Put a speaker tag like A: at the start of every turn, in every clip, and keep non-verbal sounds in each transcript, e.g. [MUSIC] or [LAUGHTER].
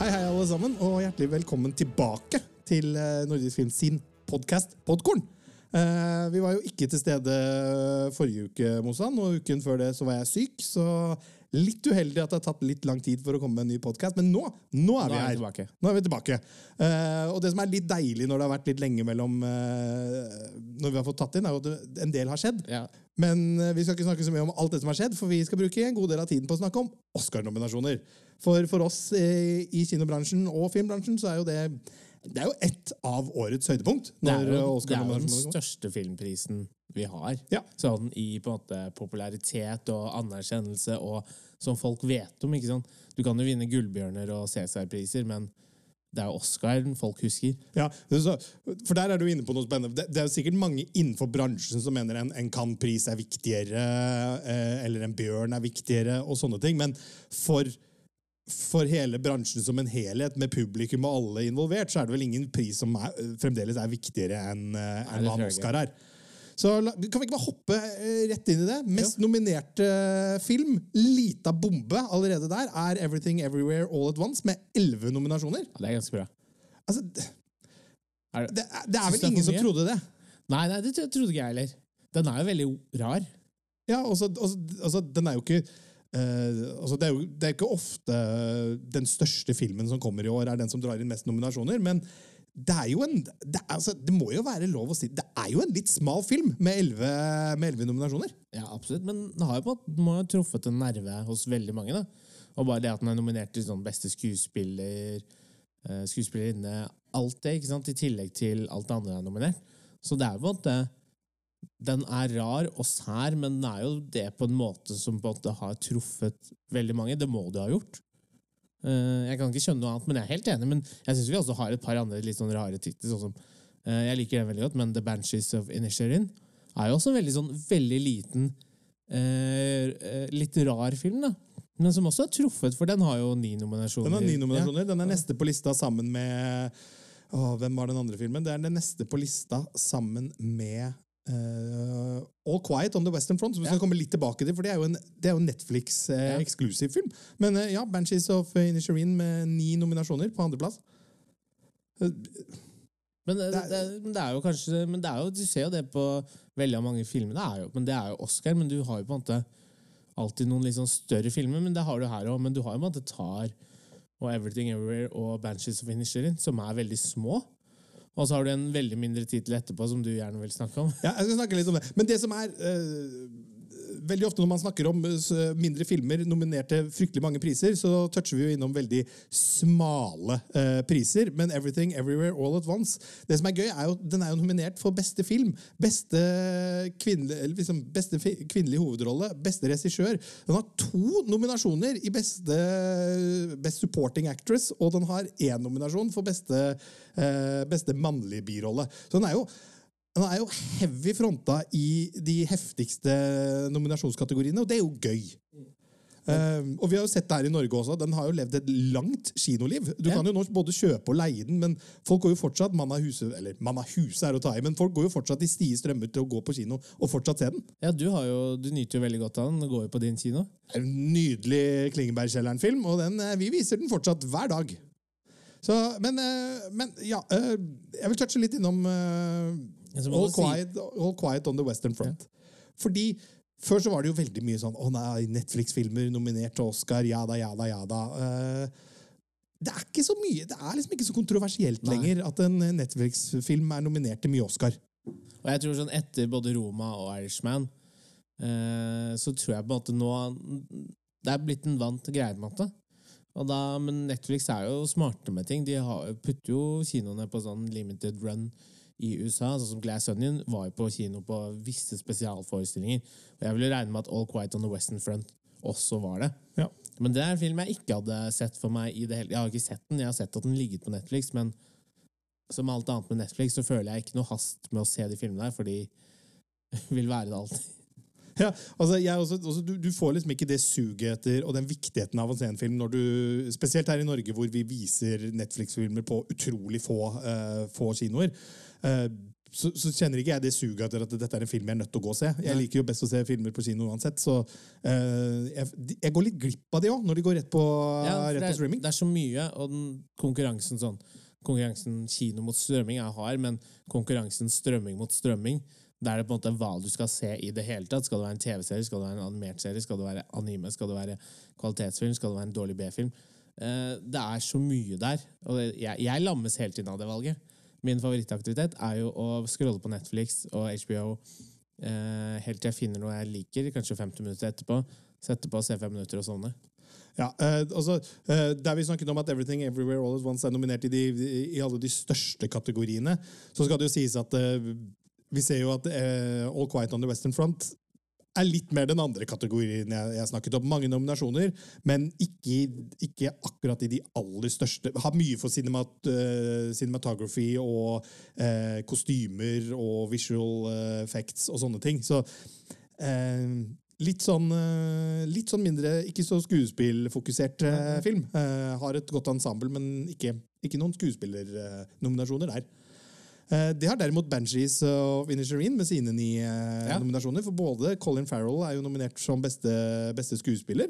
A: Hei, hei, alle sammen, og hjertelig velkommen tilbake til eh, Nordisk Film sin podkast Podkorn. Eh, vi var jo ikke til stede forrige uke, Mosan, og uken før det så var jeg syk. Så litt uheldig at det har tatt litt lang tid for å komme med en ny podkast. Men nå, nå er
B: Nå
A: vi
B: er vi
A: her.
B: tilbake.
A: Nå er vi tilbake. Eh, og det som er litt deilig når det har vært litt lenge mellom eh, Når vi har fått tatt inn, er jo at en del har skjedd.
B: Ja.
A: Men eh, vi skal ikke snakke så mye om alt det som har skjedd, for vi skal bruke en god del av tiden på å snakke om Oscar-nominasjoner. For for oss eh, i kinobransjen og filmbransjen så er jo det det er jo ett av årets høydepunkt.
B: Det er jo, det er jo den største filmprisen vi har.
A: Ja.
B: Sånn i på en måte popularitet og anerkjennelse og som folk vet om. ikke sant? Du kan jo vinne Gullbjørner og Cæsar-priser, men det er jo Oscar folk husker.
A: Ja, for der er du inne på noe spennende. Det, det er jo sikkert mange innenfor bransjen som mener en, en Cannes-pris er viktigere, eh, eller en Bjørn er viktigere, og sånne ting. Men for, for hele bransjen som en helhet, med publikum og alle involvert, så er det vel ingen pris som er, fremdeles er viktigere enn
B: en
A: hva en Oscar er. Så kan vi ikke bare hoppe eh, rett inn i det? Mest nominerte eh, film, lita bombe allerede der, er Everything Everywhere All At Once, med elleve nominasjoner.
B: Ja, det er ganske bra.
A: Altså, det,
B: Er det,
A: det, er- vel ingen som trodde det.
B: nei, nei, det trodde ikke jeg heller. Den er jo veldig rar.
A: Ja, altså, den er jo ikke Uh, altså, det, er jo, det er ikke ofte den største filmen som kommer i år, er den som drar inn mest nominasjoner, men det er jo en det, er, altså, det må jo være lov å si Det er jo en litt smal film med elleve nominasjoner.
B: Ja, absolutt. Men den har jo på en måte truffet en nerve hos veldig mange. da. Og bare det at den er nominert til sånn beste skuespiller, eh, skuespillerinne, alt det, ikke sant? i tillegg til alt det andre er nominert. Så det er jo på en måte Den er rar og sær, men den er jo det på en måte som på en måte har truffet veldig mange. Det må det ha gjort. Eh, Jeg kan ikke skjønne noe annet, men jeg er helt enig. Men jeg syns vi også har et par andre litt sånn rare titler. Sånn eh, jeg liker den veldig godt, men The Banshees of Inisherin er jo også en veldig, sånn, veldig liten, eh, litt rar film. da. Men som også er truffet, for den har jo ni nominasjoner.
A: Den har ni nominasjoner. Den er neste på lista sammen med Åh, Hvem var den andre filmen? Det er den neste på lista sammen med eh, All Quiet on the Western Front, som vi skal komme litt tilbake til, for det er jo en, er en
B: Ja.
A: Netflix-eksklusiv film. Men uh, ja, Banshees of Inisherin med ni nominasjoner på andreplass.
B: Ja. Men det, det, det, det er jo kanskje men det er jo, Du ser jo det på veldig mange filmer. Det er jo, men det er jo Oscar, men du har jo på en måte alltid noen litt sånn større filmer, men det har du her òg. Men du har jo på en måte Tar og Everything Everywhere og Banshees of Inisherin, som er veldig små. Og så har du en veldig mindre tittel etterpå, som du gjerne vil snakke om.
A: Ja, jeg skal snakke litt om det. Men det som er eh, Veldig ofte når man snakker om eh, mindre filmer nominerte fryktelig mange priser, så toucher vi jo innom veldig smale eh, priser. Men Everything Everywhere All At Once Det som er gøy, er jo den er jo nominert for beste film. Beste, kvinne, liksom beste hovedrolle. Beste regissør. Den har to nominasjoner i beste Best Supporting Actress, og den har én nominasjon for beste, eh, beste mannlige birolle. Så den er jo den er jo heavy fronta i de heftigste nominasjonskategoriene, og det er jo gøy. Um, og vi har jo sett det her i Norge også. Den har jo levd et langt kinoliv. Du
B: Ja.
A: kan jo nå både kjøpe og leie den, men folk går jo fortsatt mann av huset Eller mann av huset er å ta i, men folk går jo fortsatt i stie strømmer til å gå på kino og fortsatt se den.
B: Ja, du, har jo, du nyter jo veldig godt av den. Den går jo på din kino.
A: Det er en nydelig Klingebergkjelleren-film, og den, eh, vi viser den fortsatt hver dag. Så, men, eh, men ja eh, Jeg vil touche litt innom All, quiet, All Quiet on the Western Front. Fordi før så var det jo veldig mye sånn Å nei, Netflix-filmer nominert til Oscar, ja da, ja da, ja da. Uh, det er ikke så mye, det er liksom ikke så kontroversielt
B: Nei.
A: lenger at en Netflix-film er nominert til mye Oscar.
B: Og jeg tror sånn etter både Roma og Irishman, uh, så tror jeg på en måte nå Det er blitt en vant greie, på en måte. Da, men Netflix er jo smarte med ting. De har, putter jo kinoene på sånn limited run i USA. Sånn som Glass Onion var jo på kino på visse spesialforestillinger. Og jeg ville regne med at All Quiet on the Western Front også var det.
A: Ja.
B: Men det er en film jeg ikke hadde sett for meg i det hele Jeg har ikke sett den, jeg har sett at den ligget på Netflix, men som alt annet med Netflix så føler jeg ikke noe hast med å se de filmene der, for de vil være det alltid.
A: Ja, altså jeg også, også, du, du får liksom ikke det suget etter og den viktigheten av en film når du, spesielt her i Norge hvor vi viser Netflix-filmer på utrolig få, uh, få kinoer. Uh, så, så kjenner ikke jeg det suget etter at dette er en film jeg er nødt til å gå og se. Jeg liker jo best å se filmer på kino uansett, så uh, jeg, jeg går litt glipp av de òg, når de går rett på,
B: Ja,
A: rett
B: det,
A: på streaming.
B: det er så mye, og den konkurransen sånn Konkurransen kino mot strømming er hard, men konkurransen strømming mot strømming, da er det på en måte hva du skal se i det hele tatt. Skal det være en TV-serie, skal det være en animert serie, skal det være anime, skal det være kvalitetsfilm, skal det være en dårlig B-film? Eh, det er så mye der, og jeg, jeg lammes hele tiden av det valget. Min favorittaktivitet er jo å scrolle på Netflix og HBO eh, helt til jeg finner noe jeg liker, kanskje 50 minutter etterpå. Sette på, se fem minutter og sovne.
A: Ja, eh, altså, eh, Der vi snakket om at Everything Everywhere All At Once er nominert i, de, i alle de største kategoriene, så skal det jo sies at eh, vi ser jo at eh, All Quiet on the Western Front er litt mer den andre kategorien jeg, jeg snakket om. Mange nominasjoner, men ikke, ikke akkurat i de aller største. Har mye for cinemat, uh, cinematography og uh, kostymer og visual eh, effects og sånne ting. Så uh, litt sånn, litt sånn mindre, ikke så skuespillfokusert eh, film. Har et godt ensemble, men ikke, ikke noen skuespillernominasjoner der. Eh, Det har derimot Banshees og Inisherin med sine ni eh,
B: Ja.
A: nominasjoner. For både Colin Farrell er jo nominert som beste, beste skuespiller,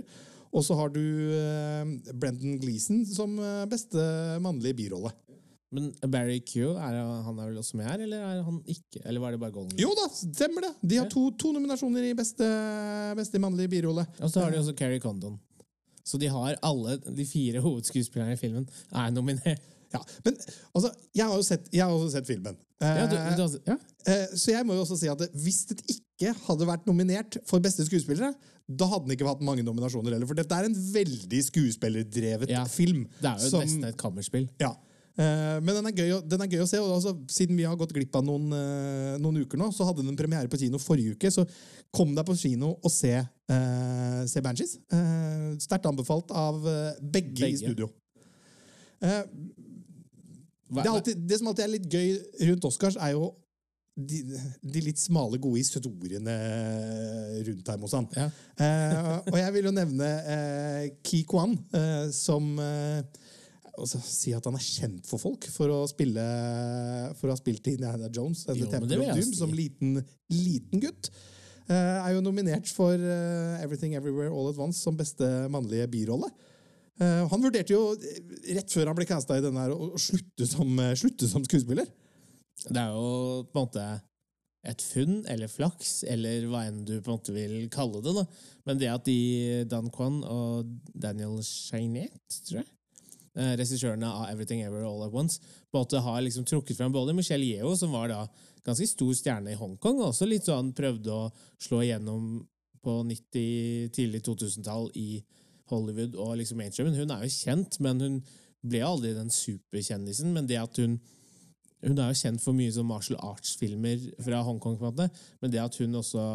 A: og så har du eh, Brendan Gleeson som beste mannlige birolle.
B: Men Barry Q, er han er vel også med her, eller er han ikke? Eller var det bare Golden?
A: Jo da, stemmer det! De har to, to nominasjoner i beste, beste mannlige birolle.
B: Og så har de også Carrie Condon. Så de har alle de fire hovedskuespillerne i filmen er nominert.
A: Ja, men altså, jeg har jo sett, jeg har også sett filmen. Eh,
B: Ja, du, du, ja.
A: eh, så jeg må jo også si at hvis det ikke hadde vært nominert for beste skuespillere, da hadde den ikke hatt mange nominasjoner heller. For dette er en veldig skuespillerdrevet
B: Ja,
A: film.
B: Det er jo
A: som-
B: nesten et kammerspill.
A: Ja. Eh, Men den er, gøy, den er gøy å se. Og altså, siden vi har gått glipp av noen, eh, noen uker nå, så hadde den premiere på kino forrige uke. Så kom deg på kino og se, uh, se Banshees. Uh, Sterkt anbefalt av begge, begge, i studio. Eh,
B: Hva,
A: det, alltid, det som alltid er litt gøy rundt Oscars, er jo de, de litt smale, gode historiene rundt her.
B: Ja.
A: Eh, og jeg vil jo nevne eh, Ki Kwan, eh, som eh, si at han er kjent for folk for å spille For å ha spilt i Indiana Jones
B: Jo,
A: Temple of Doom som liten, liten gutt. Eh, er jo nominert for eh, Everything Everywhere All At Once som beste mannlige birolle. Eh, han vurderte jo eh, rett før han ble casta i denne her å slutte som, eh, slutte som skuespiller.
B: Det er jo på en måte et funn, eller flaks, eller hva enn du på en måte vil kalle det. da. Men det at de, Dan Kwan og Daniel Chainet, tror jeg, regissørene av Everything Ever All At Once, på en måte har liksom trukket frem både Michelle Yeo, som var da ganske stor stjerne i Hongkong, og også litt sånn prøvde å slå igjennom på 90, tidlig 2000-tall i Hollywood og liksom mainstreamen. Hun er jo kjent, men hun ble aldri den superkjendisen. Men det at hun hun er jo kjent for mye sånn martial arts-filmer fra Hongkong, på en måte. Men det at hun også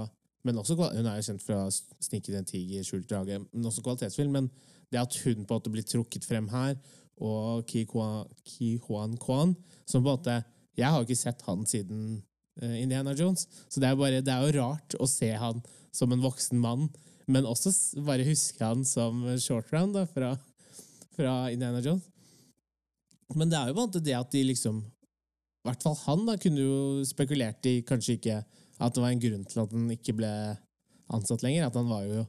B: men også, Hun er jo kjent fra 'Sniket en tiger, skjult drage', men også kvalitetsfilm. Men det at hun på en måte blir trukket frem her, og Ki, Kwan, Ki Huan Kwan Som på en måte Jeg har jo ikke sett han siden eh, Indiana Jones, så det er, bare, det er jo rart å se han som en voksen mann, men også bare huske han som short round da, fra, fra Indiana Jones. Men det er jo på en måte det at de liksom I hvert fall han da kunne jo spekulert i kanskje ikke at det var en grunn til at han ikke ble ansatt lenger. At han var jo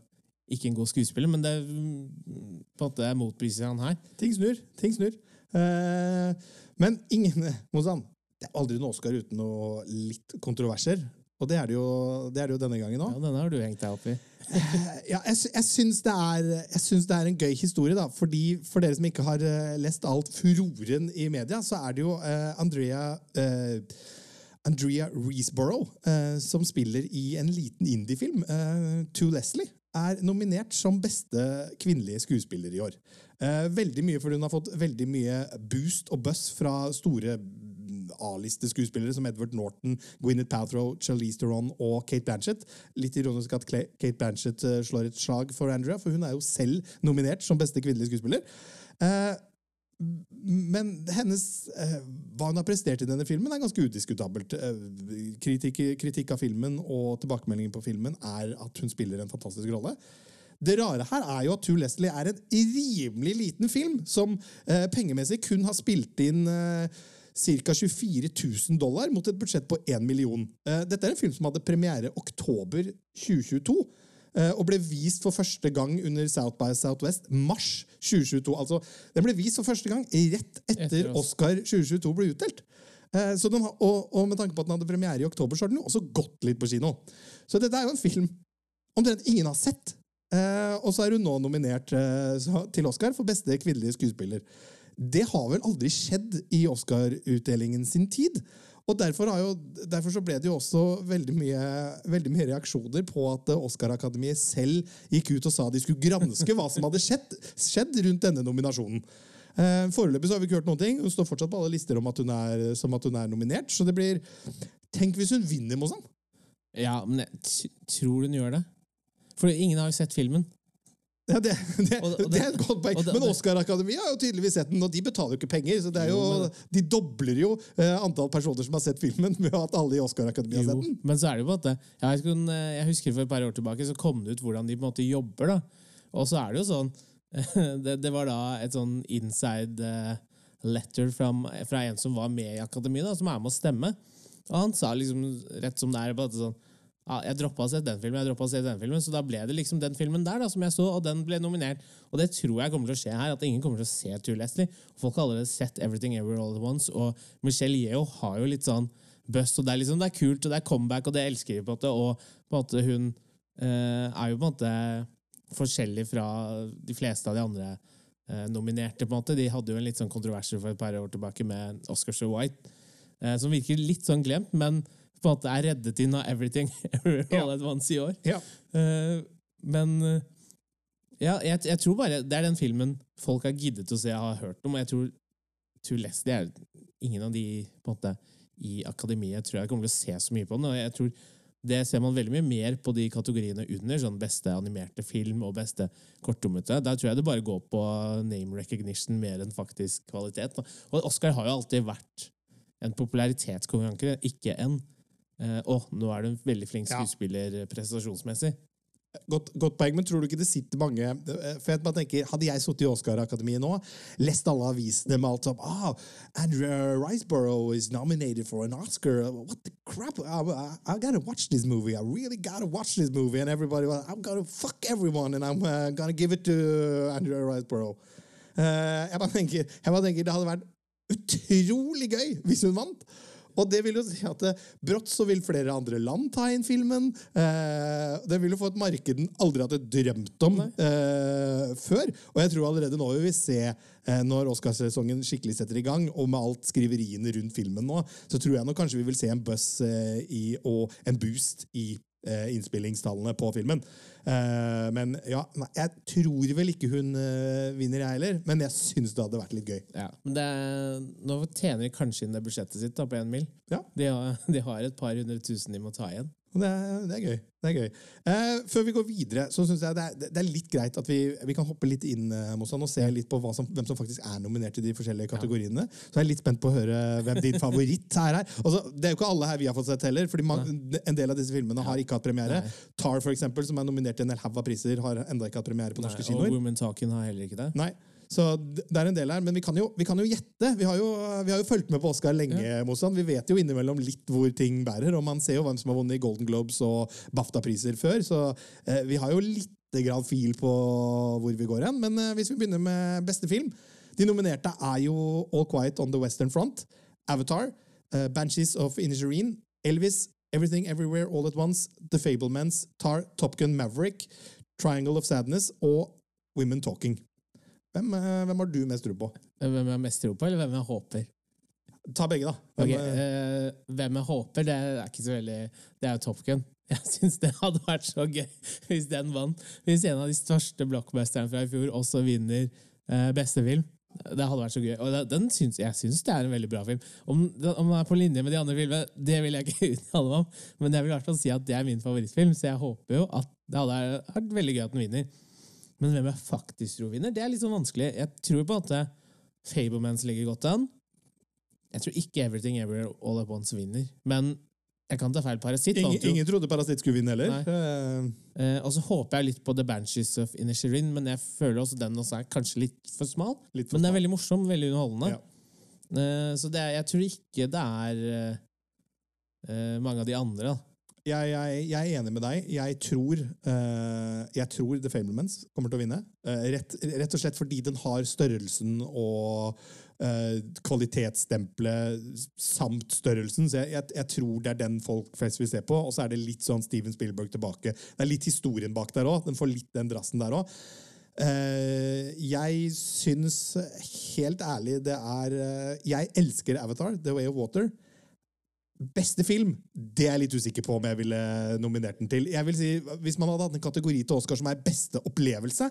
B: ikke en god skuespiller, men det på en måte motbeviser han her.
A: Ting snur. Ting snur. Eh, men ingen Mozan, det er aldri noe Oscar uten noe litt kontroverser. Og det er det jo, det er det jo denne gangen òg.
B: Ja, denne har du hengt deg opp i.
A: Ja, jeg, jeg, syns det det er en gøy historie, da. Fordi For dere som ikke har eh, lest alt furoren i media, så er det jo uh, Andrea uh, Andrea Reesborough, eh, som spiller i en liten indiefilm, uh, To Leslie, er nominert som beste kvinnelige skuespiller i år. Eh, veldig mye fordi hun har fått veldig mye boost og buzz fra store mm, A-liste-skuespillere som Edward Norton, Gwyneth Paltrow, Charlize Theron og Kate Blanchett. Litt ironisk at Kate Blanchett eh, slår et slag for Andrea, for hun er jo selv nominert som beste kvinnelige skuespiller. Eh, men hennes, eh, hva hun har prestert i denne filmen, er ganske udiskutabelt. Kritikk, kritikk av filmen og tilbakemeldingen på filmen er at hun spiller en fantastisk rolle. Det rare her er jo at To Leslie er en rimelig liten film, som eh, pengemessig kun har spilt inn eh, ca. 24 000 dollar mot et budsjett på 1 million. Eh, Dette er en film som hadde premiere oktober 2022. eh, Og ble vist for første gang under South by Southwest mars 2022. Altså, Den ble vist for første gang rett etter
B: Etter.
A: Oscar 2022 ble utdelt. Eh, Så den og, og med tanke på at den hadde premiere i oktober, så har den jo også gått litt på kino. Så dette er jo en film omtrent ingen har sett. Og så er hun nå nominert til Oscar for beste kvinnelige skuespiller. Det har vel aldri skjedd i Oscar-utdelingen sin tid. Og derfor, jo, derfor så ble det jo også veldig mye, veldig mye reaksjoner på at Oscar-akademiet selv gikk ut og sa de skulle granske hva som hadde skjedd, skjedd rundt denne nominasjonen. Eh, Foreløpig så har vi ikke hørt noen ting. Hun står fortsatt på alle lister om at hun er, at hun er nominert. Så det blir Tenk hvis hun vinner, Mozan!
B: Ja, men jeg tror hun gjør det. For ingen har jo sett filmen.
A: Ja, det, det,
B: Og og
A: det
B: det-
A: er et godt poeng. Men Oscar-akademiet har jo tydeligvis sett den, og de betaler jo ikke penger. Så det er jo,
B: men-
A: de dobler jo eh, antall personer som har sett filmen, med at alle i Oscar-akademiet har sett den.
B: men så er det jo på måte jeg, eh, jeg husker for et par år tilbake så kom det ut hvordan de på en måte jobber. da Og så er det jo sånn [LAUGHS] Det, var da et sånn inside eh, letter fra, fra en som var med i akademiet, da, som er med å stemme. Og han sa liksom rett som det er på at sånn ja, jeg droppa å se den filmen, jeg droppet å se den filmen, så da ble det liksom den filmen der da, som jeg så, og den ble nominert. Og det tror jeg kommer til å skje her, at ingen kommer til å se True Leslie. Folk har allerede sett Everything Ever All At Once, og Michelle Yeo har jo litt sånn bust, og det er liksom, det er kult, og det er comeback, og det elsker vi på en måte, og på en måte hun eh, er jo på en måte forskjellig fra de fleste av de andre eh, nominerte, på en måte. De hadde jo en litt sånn kontroverser for et par år tilbake med Oscar So White, eh, som virker litt sånn glemt, men på en måte er reddet inn av Everything [LAUGHS] Ever All At Once i år.
A: Ja.
B: Uh, men uh, ja, jeg, jeg tror bare det er den filmen folk har giddet å se og har hørt om. Og jeg tror True Leslie er ingen av de på en måte, i akademiet tror jeg kommer til å se så mye på den. Og jeg tror det ser man veldig mye mer på de kategoriene under, sånn beste animerte film og beste kortdommete. Der tror jeg det bare går på name recognition mer enn faktisk kvalitet. Og Oscar har jo alltid vært en popularitetskonkurranse, ikke en eh, Å, nå er du en veldig flink skuespiller eh, prestasjonsmessig.
A: Godt, godt poeng, men tror du ikke det sitter mange eh, For jeg bare tenker, Hadde jeg sittet i Oscar-akademiet nå, lest alle avisene med alt som ah, Andrew Riceborough is nominated for an Oscar. What the crap? I, I, I gotta watch this movie. I really gotta watch this movie. And everybody was, I'm gonna fuck everyone, and I'm uh, gonna give it to Andrew Riceborough. Uh, jeg, bare tenker, jeg bare tenker Det hadde vært utrolig gøy hvis hun vant. Og det vil jo si at eh, brått så vil flere andre land ta inn filmen. Eh, det vil jo få et marked den aldri hadde drømt om eh, før. Og jeg tror allerede nå vil vi se, eh, når Oscarsesongen skikkelig setter i gang, og med alt skriveriene rundt filmen nå, så tror jeg nå kanskje vi vil se en buzz eh, i, og en boost i eh, innspillingstallene på filmen. Eh, men ja, nei, jeg tror vel ikke hun uh, vinner, jeg heller. Men jeg syns det hadde vært litt gøy.
B: Ja, men det er, Nå tjener de kanskje inn det budsjettet sitt da, på én mil.
A: Ja.
B: De har, [LAUGHS] de har et par hundre tusen de må ta igjen.
A: Det er, det er gøy. Det er gøy. Eh, før vi går videre, så syns jeg det er, det er litt greit at vi, vi kan hoppe litt inn eh, Mossan, og se litt på som, hvem som faktisk er nominert i de forskjellige kategoriene. Så jeg er litt spent på å høre hvem din favoritt er. Altså, det er jo ikke alle her vi har fått sett heller, fordi man, en del av disse filmene har ikke hatt premiere.
B: Nei.
A: Tar, for eksempel, som er nominert til en hel haug av priser, har enda ikke hatt premiere på norske
B: Nei,
A: kinoer.
B: og Women Talking har heller ikke det.
A: Nei. Så det er en del her, men vi kan jo, vi kan jo gjette. Vi har jo, vi har jo fulgt med på Oscar lenge. Mossan. Vi vet jo innimellom litt hvor ting bærer, og man ser jo hvem som har vunnet Golden Globes og BAFTA-priser før, så eh, vi har jo litt grann fil på hvor vi går hen. Men eh, hvis vi begynner med beste film De nominerte er jo All Quiet on the Western Front, Avatar, eh, Banshees of Inisherin, Elvis, Everything Everywhere All At Once, The Fablemans, Tar, Top Gun Maverick, Triangle of Sadness og Women Talking. Hvem, eh, hvem har du mest tro på?
B: Hvem jeg mest tro på, eller hvem jeg håper?
A: Ta begge, da. Hvem, okay,
B: øh, hvem jeg håper, det er ikke så veldig Det er jo Top Gun. [LAUGHS] Jeg syns det hadde vært så gøy hvis den vant. Hvis en av de største blockbusterne fra i fjor også vinner øh, beste film. Det hadde vært så gøy. Og den syns, jeg syns det er en veldig bra film. Om, om den er på linje med de andre filmene, det vil jeg [LAUGHS] ikke uttale meg om. Men jeg vil i hvert fall si at det er min favorittfilm, så jeg håper jo at det hadde vært veldig gøy at den vinner. Men hvem jeg faktisk tror vinner, det er litt sånn vanskelig. Jeg tror på at Fablemans ligger godt an. Jeg tror ikke Everything Ever All At Once vinner. Men jeg kan ta feil. Parasitt
A: ingen, ingen trodde Parasitt skulle vinne heller. Eh,
B: Eh, og så håper jeg litt på The Banshees of Inisherin, men jeg føler også den også er kanskje litt for smal.
A: litt for
B: Men den er veldig morsom, veldig underholdende.
A: Ja.
B: Eh, så det, er- jeg tror ikke det er mange av de andre. da.
A: Jeg, jeg, jeg er enig med deg. Jeg tror, eh, jeg tror The Fablements kommer til å vinne. Eh, rett, rett og slett fordi den har størrelsen og uh, kvalitetsstempelet samt størrelsen. Så jeg, jeg, jeg tror det er den folk flest vil se på. Og så er det litt sånn Steven Spielberg tilbake. Det er litt historien bak der òg. Den får litt den drassen der òg. jeg syns helt ærlig det er uh, Jeg elsker Avatar, The Way of Water. Beste film, det er jeg litt usikker på om jeg ville nominert den til. Jeg vil si, Hvis man hadde hatt en kategori til Oscar som er beste opplevelse,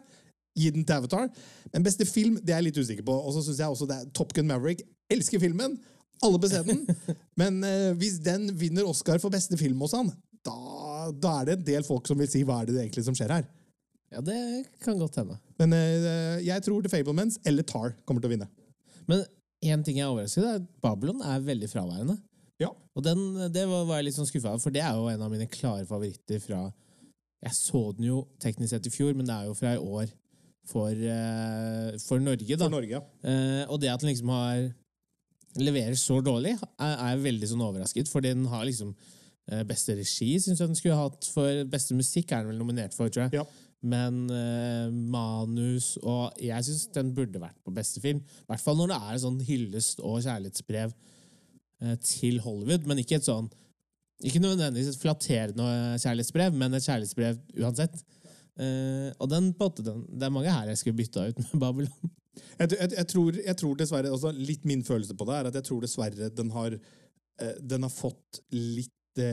A: gi den til Avatar. Men beste film, det er jeg litt usikker på. Og så synes jeg også det er Top Gun Maverick. Elsker filmen! Alle bør se den. [LAUGHS] Men eh, hvis den vinner Oscar for beste film hos han, da, da er det en del folk som vil si hva er det egentlig som skjer her.
B: Ja, det kan godt hende.
A: Men eh, jeg tror The Fablemans eller Tar kommer til å vinne.
B: Men én ting jeg er overrasket over, er at Babylon er veldig fraværende.
A: Ja.
B: Og den, det var, var jeg litt sånn skuffa over, for det er jo en av mine klare favoritter fra Jeg så den jo teknisk sett i fjor, men det er jo fra i år for, eh, for Norge, da.
A: For Norge, ja.
B: Eh, og det at den liksom har leverer så dårlig, er, er veldig sånn overrasket, for den har liksom eh, Beste regi syns jeg den skulle hatt. For beste musikk er den vel nominert for, tror jeg.
A: Ja.
B: Men eh, manus og Jeg syns den burde vært på beste film. I hvert fall når det er sånn hyllest og kjærlighetsbrev eh, til Hollywood, men ikke et sånn Ikke nødvendigvis et flatterende kjærlighetsbrev, men et kjærlighetsbrev uansett. Eh, og den, den, det er mange her jeg skulle bytta ut med [LAUGHS] Babylon.
A: Jeg, jeg, jeg, tror, jeg tror dessverre altså Litt min følelse på det er at jeg tror dessverre den har, uh, den har fått litt det,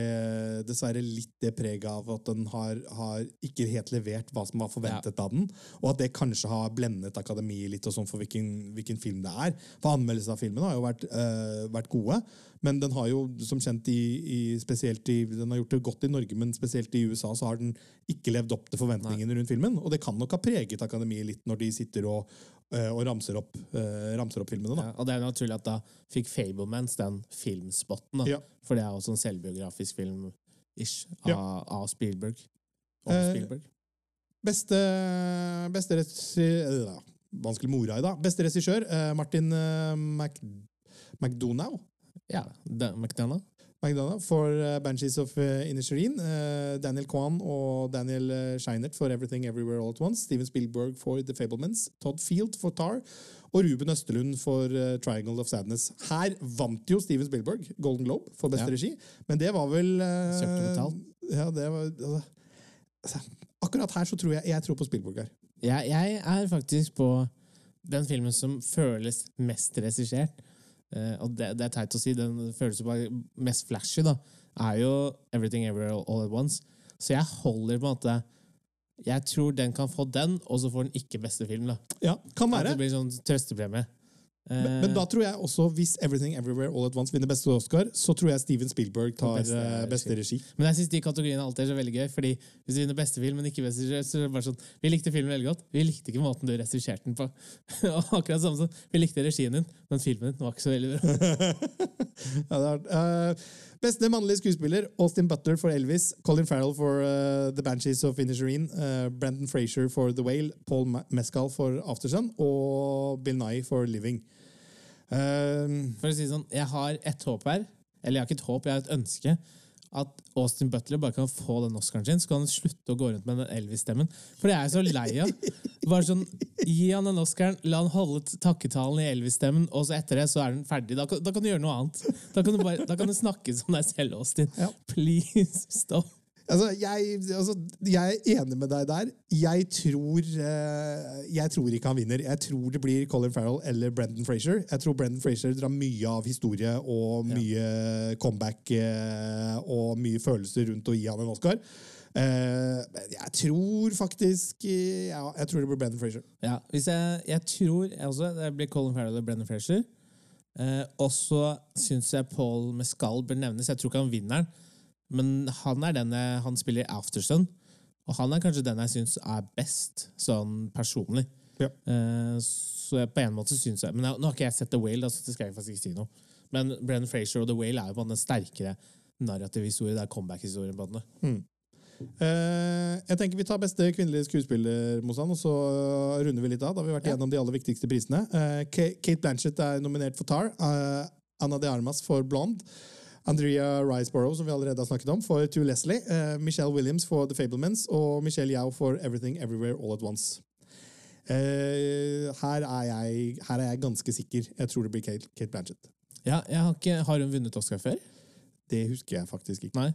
A: dessverre litt det preget av at den har, har ikke helt levert hva som var forventet av den, og at det kanskje har blendet akademiet litt og sånn for hvilken, hvilken film det er. For anmeldelsene av filmen har jo vært, øh, vært gode, men den har jo som kjent i, i, spesielt i, Den har gjort det godt i Norge, men spesielt i USA så har den ikke levd opp til forventningene rundt filmen. Og det kan nok ha preget akademiet litt når de sitter og, og ramser, opp, eh, ramser opp filmene. da.
B: Ja, og det er naturlig at da fikk Fablemans den filmspotten. Da.
A: Ja.
B: For det er også en selvbiografisk film-ish av,
A: Ja.
B: av Spielberg. Om
A: Eh,
B: Spielberg.
A: Beste, beste regissør øh, Vanskelig mora i dag. Beste regissør, eh, Martin eh, Mac, McDonough.
B: Ja, da- McDonagh.
A: For eh, Banshees of uh, Inisherin. eh, Daniel Kwan og Daniel Scheinert for Everything Everywhere All At Once. Steven Spielberg for The Fablements. Todd Field for Tar. Og Ruben Østerlund for eh, Triangle of Sadness. Her vant jo Steven Spielberg Golden Globe for beste
B: Ja.
A: regi, men det var vel eh. Ja, det var altså, altså, Akkurat her så tror jeg jeg tror på Spielberg her.
B: Jeg, jeg er faktisk på den filmen som føles mest regissert. Eh, og det, det er teit å si, den føles bare mest flashy, da. Er jo Everything Everywhere All At Once. Så jeg holder på en måte Jeg tror den kan få den, og så får den ikke beste film. da.
A: Ja, kan
B: At
A: være.
B: det blir sånn trøstepremie.
A: Men,
B: Eh,
A: men da tror jeg også, hvis Everything Everywhere All At Once vinner beste Oscar, så tror jeg Steven Spielberg tar
B: beste
A: eh, beste regi.
B: Men jeg synes de kategoriene alltid er så veldig gøy. Fordi Hvis du vinner beste film, men ikke beste regi, så er det bare sånn Vi likte filmen veldig godt. Vi likte ikke måten du regisserte den på. [LAUGHS] Og akkurat samme som Vi likte regien din, men filmen din var ikke så veldig bra. [LAUGHS]
A: ja, det er, uh, beste mannlige skuespiller, Austin Butler for Elvis, Colin Farrell for uh, The Banshees of Inisherin, uh, Brandon Frazier for The Whale, Paul Mescal for Aftersun og Bill Nye for Living. Eh,
B: For å si sånn, Jeg har et håp her. Eller jeg har ikke et håp, jeg har et ønske. At Austin Butler bare kan få den Oscaren sin, så kan han slutte å gå rundt med den Elvis-stemmen. For det er jeg så lei av. Bare sånn, Gi han den Oscaren, la han holde takketalen i Elvis-stemmen, og så etter det så er den ferdig. Da kan, da kan du gjøre noe annet. Da kan du, bare, da kan du snakke som deg selv, Austin.
A: Ja.
B: Please stop.
A: Altså, jeg, altså, jeg er enig med deg der. Jeg tror, eh, jeg tror ikke han vinner. Jeg tror det blir Colin Farrell eller Brendan Frazier. Jeg tror Brendan Frazier drar mye av historie og mye comeback eh, og mye følelser rundt å gi han en Oscar. Eh, jeg tror faktisk Ja, jeg tror det blir Brendan Frazier.
B: Ja, hvis jeg, jeg tror også det blir Colin Farrell eller Brendan Frazier. Og så syns jeg Paul Mescal bør nevnes. Jeg tror ikke han vinner den, men han er denne, han spiller Aftersun. Og han er kanskje den jeg syns er best, sånn personlig.
A: Ja.
B: Eh, så jeg, på en måte syns jeg Men jeg, nå har ikke jeg sett The Whale, da, så det skal jeg faktisk ikke si noe. Men Brendan Frazier og The Whale er jo på en sterkere narrative historie. Det er comeback-historien på en måte.
A: Uh, jeg tenker Vi tar beste kvinnelige skuespiller, Mosan, og så runder vi litt av. Da har vi vært
B: Ja.
A: igjennom de aller viktigste prisene. Uh, Kate Blanchett er nominert for Tar. eh, Anna de Armas for Blonde. Andrea Riseborough, som vi allerede har snakket om, for To Leslie. Uh, Michelle Williams for The Fablemans og Michelle Yao for Everything Everywhere All At Once. Uh, her, er jeg, her er jeg ganske sikker. Jeg tror det blir Kate, Kate Blanchett.
B: Ja, har, ikke, har hun vunnet Oscar før?
A: Det husker jeg faktisk ikke.
B: Nei.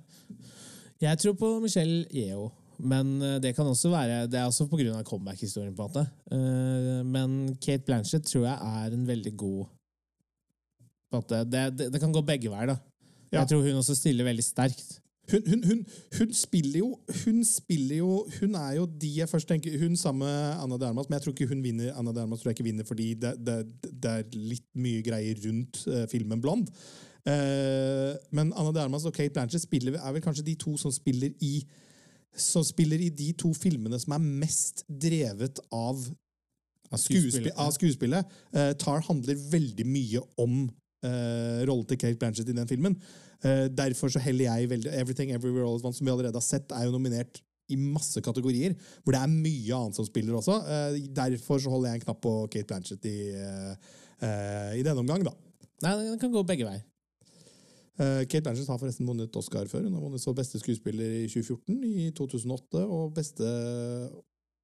B: Jeg tror på Michelle Yeo. Men eh, det kan også være Det er også pga. comeback-historien. på en måte Men Kate Blanchett tror jeg er en veldig god på det, det, det kan gå begge veier. da
A: Ja.
B: Jeg tror hun også stiller veldig sterkt.
A: Hun, hun, hun, hun spiller jo Hun spiller jo Hun er jo de jeg først tenker Hun sammen med Anna de Armas, men jeg tror ikke hun vinner Anna de Armas tror jeg ikke vinner fordi det, det, det er litt mye greier rundt uh, filmen Blond. Uh, men Anna de Armas og Kate Blanchett spiller, er vel kanskje de to som spiller i som spiller i de to filmene som er mest drevet av
B: Av skuespillet.
A: av skuespillet. Uh, Tar handler veldig mye om uh, rolle til Kate Blanchett i den filmen. Uh, derfor så heller jeg veldig Everything Everywhere All At Once, som vi allerede har sett, er jo nominert i masse kategorier, hvor det er mye annet som spiller også. Uh, derfor så holder jeg en knapp på Kate Blanchett i, eh, eh, i denne omgang, da.
B: Nei, den kan gå begge veier.
A: Eh, Kate Blanchett har forresten vunnet Oscar før. Hun har vunnet så beste skuespiller i 2014, i 2008 og beste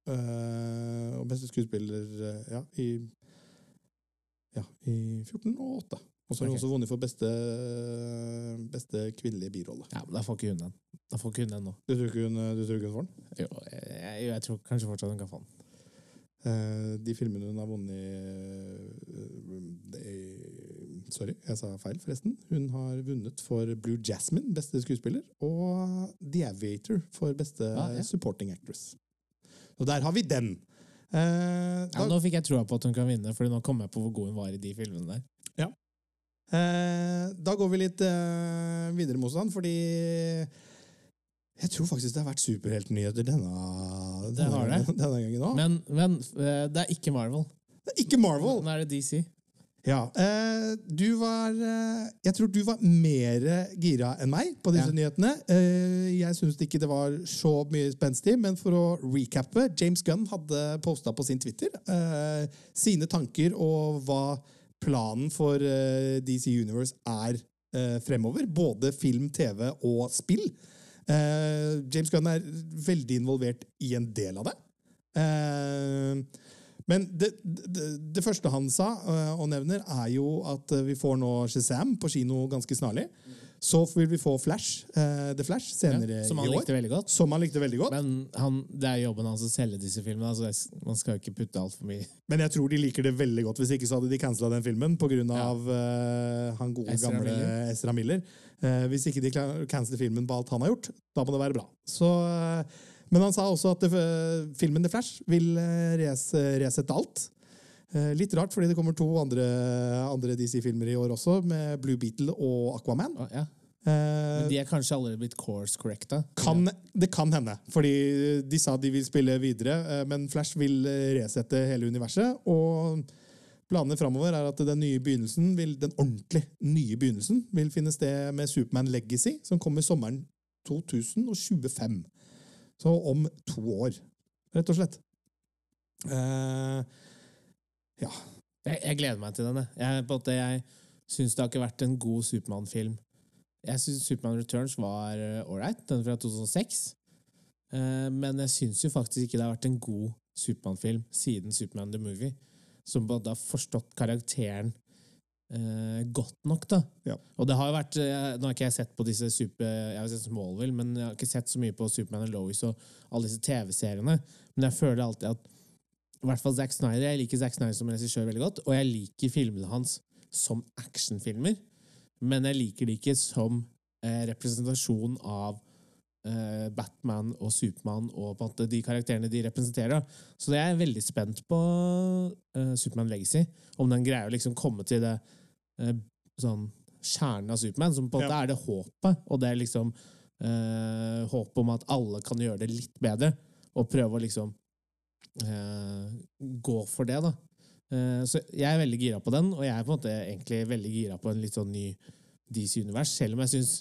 A: eh, og beste skuespiller eh, ja, i ja, i 14 og 8. Og så har hun
B: okay.
A: også vunnet for beste, beste kvinnelige birolle.
B: Ja, men Da får ikke hun den. Da får ikke hun den nå.
A: Du tror ikke hun, du tror ikke hun får den?
B: Jo, jeg, jeg tror kanskje fortsatt hun kan få den.
A: Eh, de filmene hun har vunnet eh, er- Sorry, jeg sa feil, forresten. Hun har vunnet for Blue Jasmine, beste skuespiller, og The Aviator for beste
B: Ah, ja.
A: supporting actress. Og der har vi den. Eh,
B: Ja, nå fikk jeg troa på at hun kan vinne, Fordi nå kom jeg på hvor god hun var i de filmene der.
A: eh, da går vi litt eh, videre, Mosan, fordi jeg tror faktisk det har vært superheltnyheter denne, denne,
B: har det.
A: gangen- denne gangen òg.
B: Men, men eh, det er ikke Marvel.
A: Det er ikke Marvel!
B: Nå er det DC.
A: Ja, eh, du var eh, Jeg tror du var mer gira enn meg på disse
B: Ja.
A: nyhetene. Eh, jeg syns ikke det var så mye spenstig, men for å recappe James Gunn hadde posta på sin Twitter eh, sine tanker og hva planen for eh, DC Universe er eh, fremover. Både film, TV og spill. Eh, James Gunn er veldig involvert i en del av det. Men det, det, det første han sa og nevner, er jo at vi får nå Shazam på kino ganske snarlig. Så vil vi få Flash, uh, The Flash senere
B: Ja, som han
A: i år.
B: likte godt.
A: Som han likte veldig godt.
B: Men han, det er jobben hans å selge disse filmene. Altså det- man skal jo ikke putte alt for mye
A: Men jeg tror de liker det veldig godt. Hvis ikke så hadde de cancela den filmen pga.
B: Ja.
A: øh, han gode,
B: Ezra
A: gamle
B: Miller.
A: Ezra Miller. Uh, hvis ikke de canceler filmen på alt han har gjort, da må det være bra. Så, uh, men han sa også at det, filmen The Flash vil resette alt. Eh, Litt rart, fordi det kommer to andre, andre DC-filmer i år også, med Blue Beetle og Aquaman.
B: Oh, ja.
A: Eh,
B: Men de er kanskje allerede blitt course correcta.
A: kan, det kan hende, fordi de sa de vil spille videre, eh, men Flash vil resette hele universet. Og planene framover er at den nye begynnelsen, vil, den ordentlig nye begynnelsen vil finne sted med Superman Legacy, som kommer sommeren 2025. Så om to år, rett og slett. Eh, ja.
B: Jeg, jeg gleder meg til denne. jeg. På jeg syns det har ikke vært en god Supermann-film. Jeg syns Supermann Returns var ålreit, den fra 2006. Eh, men jeg syns jo faktisk ikke det har vært en god Supermann-film siden Superman the Movie. Som både har forstått karakteren eh, godt nok, da.
A: Ja.
B: Og det har jo vært eh, Nå har ikke jeg sett på disse super, Jeg har sett Smallville, men jeg har ikke sett så mye på Superman og Lois og alle disse TV-seriene. Men jeg føler alltid at i hvert fall Zack Snyder, Jeg liker Zack Snyder som regissør veldig godt, og jeg liker filmene hans som actionfilmer. Men jeg liker det ikke som eh, representasjon av eh, Batman og Supermann og på en måte de karakterene de representerer. Så jeg er veldig spent på eh, Superman Legacy. Om den greier å liksom komme til det eh, sånn kjernen av Superman, som på en måte
A: Ja.
B: er det håpet. Og det er liksom eh, håpet om at alle kan gjøre det litt bedre, og prøve å liksom gå for det, da. Eh, så jeg er veldig gira på den, og jeg er på en måte egentlig veldig gira på en litt sånn ny DC-univers, selv om jeg syns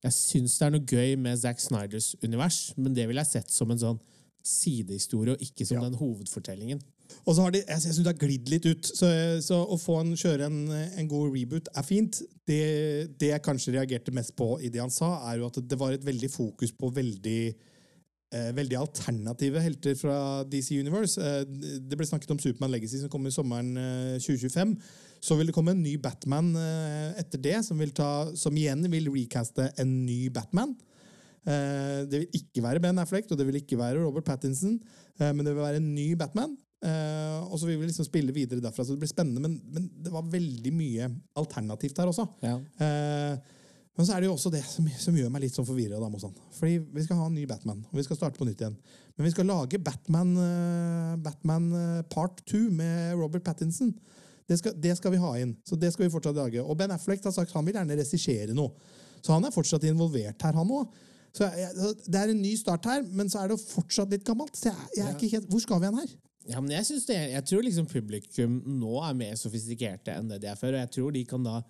B: Jeg syns det er noe gøy med Zack Snyders univers, men det ville jeg sett som en sånn sidehistorie, og ikke som
A: Ja.
B: den hovedfortellingen.
A: Og så har de, jeg, jeg synes det har glidd litt ut. Så, så å få en, kjøre en, en god reboot er fint. Det, det jeg kanskje reagerte mest på i det han sa, er jo at det var et veldig fokus på veldig eh, veldig alternative helter fra DC Universe. Eh, det ble snakket om Superman Legacy, som kommer sommeren eh, 2025. Så vil det komme en ny Batman eh, etter det, som, ta, som igjen vil recaste en ny Batman. Eh, det vil ikke være Ben Affleck, og det vil ikke være Robert Pattinson, eh, men det vil være en ny Batman. Eh, og så vil vi liksom spille videre derfra, så det blir spennende. Men, men det var veldig mye alternativt her også.
B: Ja.
A: Eh, men så er det jo også det som, som gjør meg litt sånn forvirra. Fordi vi skal ha en ny Batman, og vi skal starte på nytt igjen. Men vi skal lage Batman, eh, Batman eh, part 2 med Robert Pattinson. Det skal, det skal vi ha inn. Så det skal vi fortsatt lage. Og Ben Affleck har sagt han vil gjerne regissere noe. Så han er fortsatt involvert her, han òg. Så jeg, Det er en ny start her, men så er det fortsatt litt gammelt. Så jeg, jeg er ikke helt, Hvor skal vi hen her?
B: Ja, men jeg, synes det, jeg tror liksom publikum nå er mer sofistikerte enn det de er før. Og jeg tror de kan da